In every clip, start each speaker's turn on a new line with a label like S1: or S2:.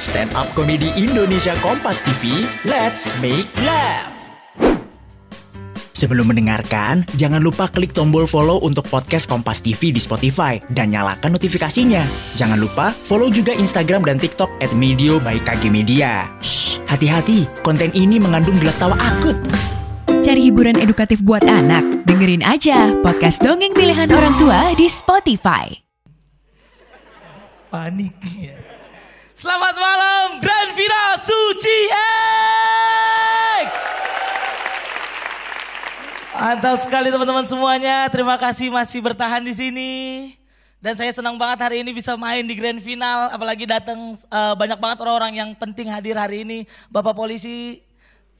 S1: Stand up komedi Indonesia Kompas TV, let's make laugh. Sebelum mendengarkan, jangan lupa klik tombol follow untuk podcast Kompas TV di Spotify dan nyalakan notifikasinya. Jangan lupa follow juga Instagram dan TikTok at Medio by KG Media. Shh, hati-hati, konten ini mengandung gelak tawa akut.
S2: Cari hiburan edukatif buat anak? Dengerin aja podcast dongeng pilihan orang tua di Spotify.
S3: Panik ya. Selamat malam Grand Final Suci X. Mantap sekali teman-teman semuanya. Terima kasih masih bertahan di sini. Dan saya senang banget hari ini bisa main di grand final. Apalagi datang eh, banyak banget orang-orang yang penting hadir hari ini. Bapak polisi,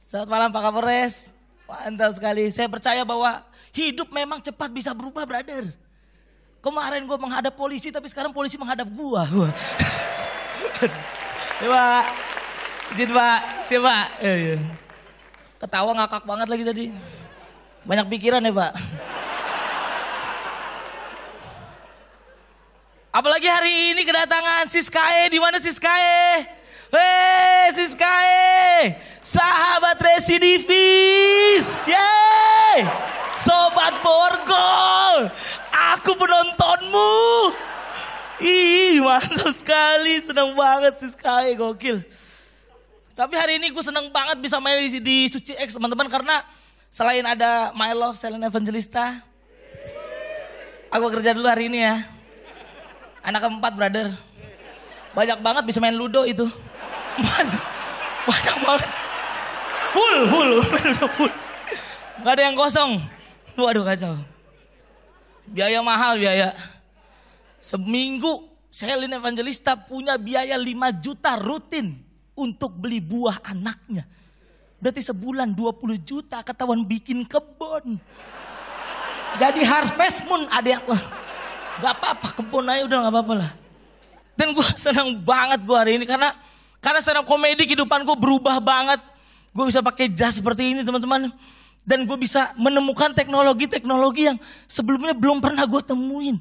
S3: selamat malam Pak Kapolres. Mantap sekali. Saya percaya bahwa hidup memang cepat bisa berubah, brother. Kemarin gue menghadap polisi, tapi sekarang polisi menghadap gue. Pak, izin Pak, siapa? Ya, ya. Ketawa ngakak banget lagi tadi. Banyak pikiran ya Pak. Apalagi hari ini kedatangan Siskae, di mana Siskae? Hei Siskae, sahabat residivis, yeay, sobat borgol, aku penontonmu. Mantap sekali, senang banget Siskae, gokil. Tapi hari ini gue senang banget bisa main di, di Suci X teman-teman karena selain ada My Love Selena Evangelista, aku kerja dulu hari ini ya. Anak keempat brother. Banyak banget bisa main ludo itu. Banyak banget. Full, full, ludo full. Gak ada yang kosong. Waduh kacau. Biaya mahal biaya. Seminggu Selin Evangelista punya biaya 5 juta rutin untuk beli buah anaknya. Berarti sebulan 20 juta ketahuan bikin kebun. Jadi harvest moon ada yang gak apa-apa kebun aja udah gak apa-apa lah. Dan gue senang banget gue hari ini karena karena stand komedi kehidupan gue berubah banget. Gue bisa pakai jas seperti ini teman-teman. Dan gue bisa menemukan teknologi-teknologi yang sebelumnya belum pernah gue temuin.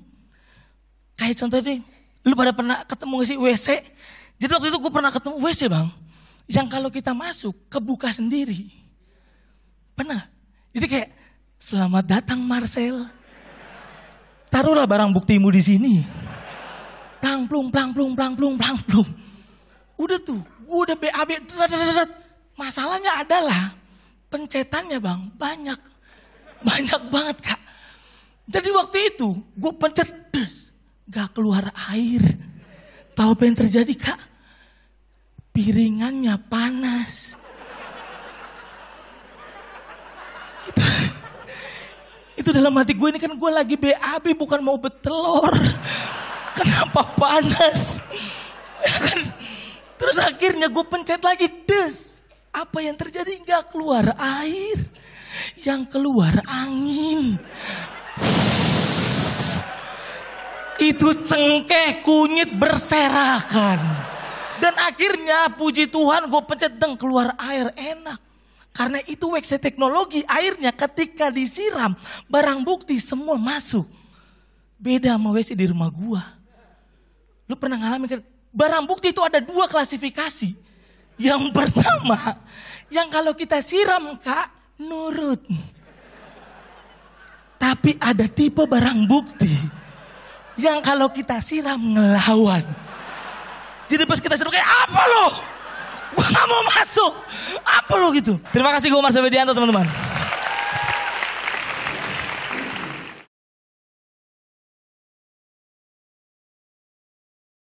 S3: Kayak contohnya, lu pada pernah ketemu gak sih WC? Jadi waktu itu gue pernah ketemu WC bang. Yang kalau kita masuk, kebuka sendiri. Pernah? Jadi kayak, selamat datang Marcel. Taruhlah barang buktimu di sini. Plang plung, plang plung, plang plung, plang plung. Udah tuh, gue udah BAB. Masalahnya adalah, pencetannya bang, banyak. Banyak banget kak. Jadi waktu itu, gue pencet, des, gak keluar air. Tahu apa yang terjadi kak? Piringannya panas. Itu, itu dalam hati gue ini kan gue lagi BAB bukan mau betelor. Kenapa panas? Ya kan? Terus akhirnya gue pencet lagi des. Apa yang terjadi? Gak keluar air. Yang keluar angin. Itu cengkeh kunyit berserakan. Dan akhirnya puji Tuhan gue pencet deng keluar air enak. Karena itu WC teknologi airnya ketika disiram barang bukti semua masuk. Beda sama WC di rumah gua. Lu pernah ngalamin kan? Barang bukti itu ada dua klasifikasi. Yang pertama, yang kalau kita siram kak, nurut. Tapi ada tipe barang bukti yang kalau kita siram ngelawan. Jadi pas kita siram kayak apa lo? Gue gak mau masuk. Apa lo gitu? Terima kasih gue Widianto teman-teman.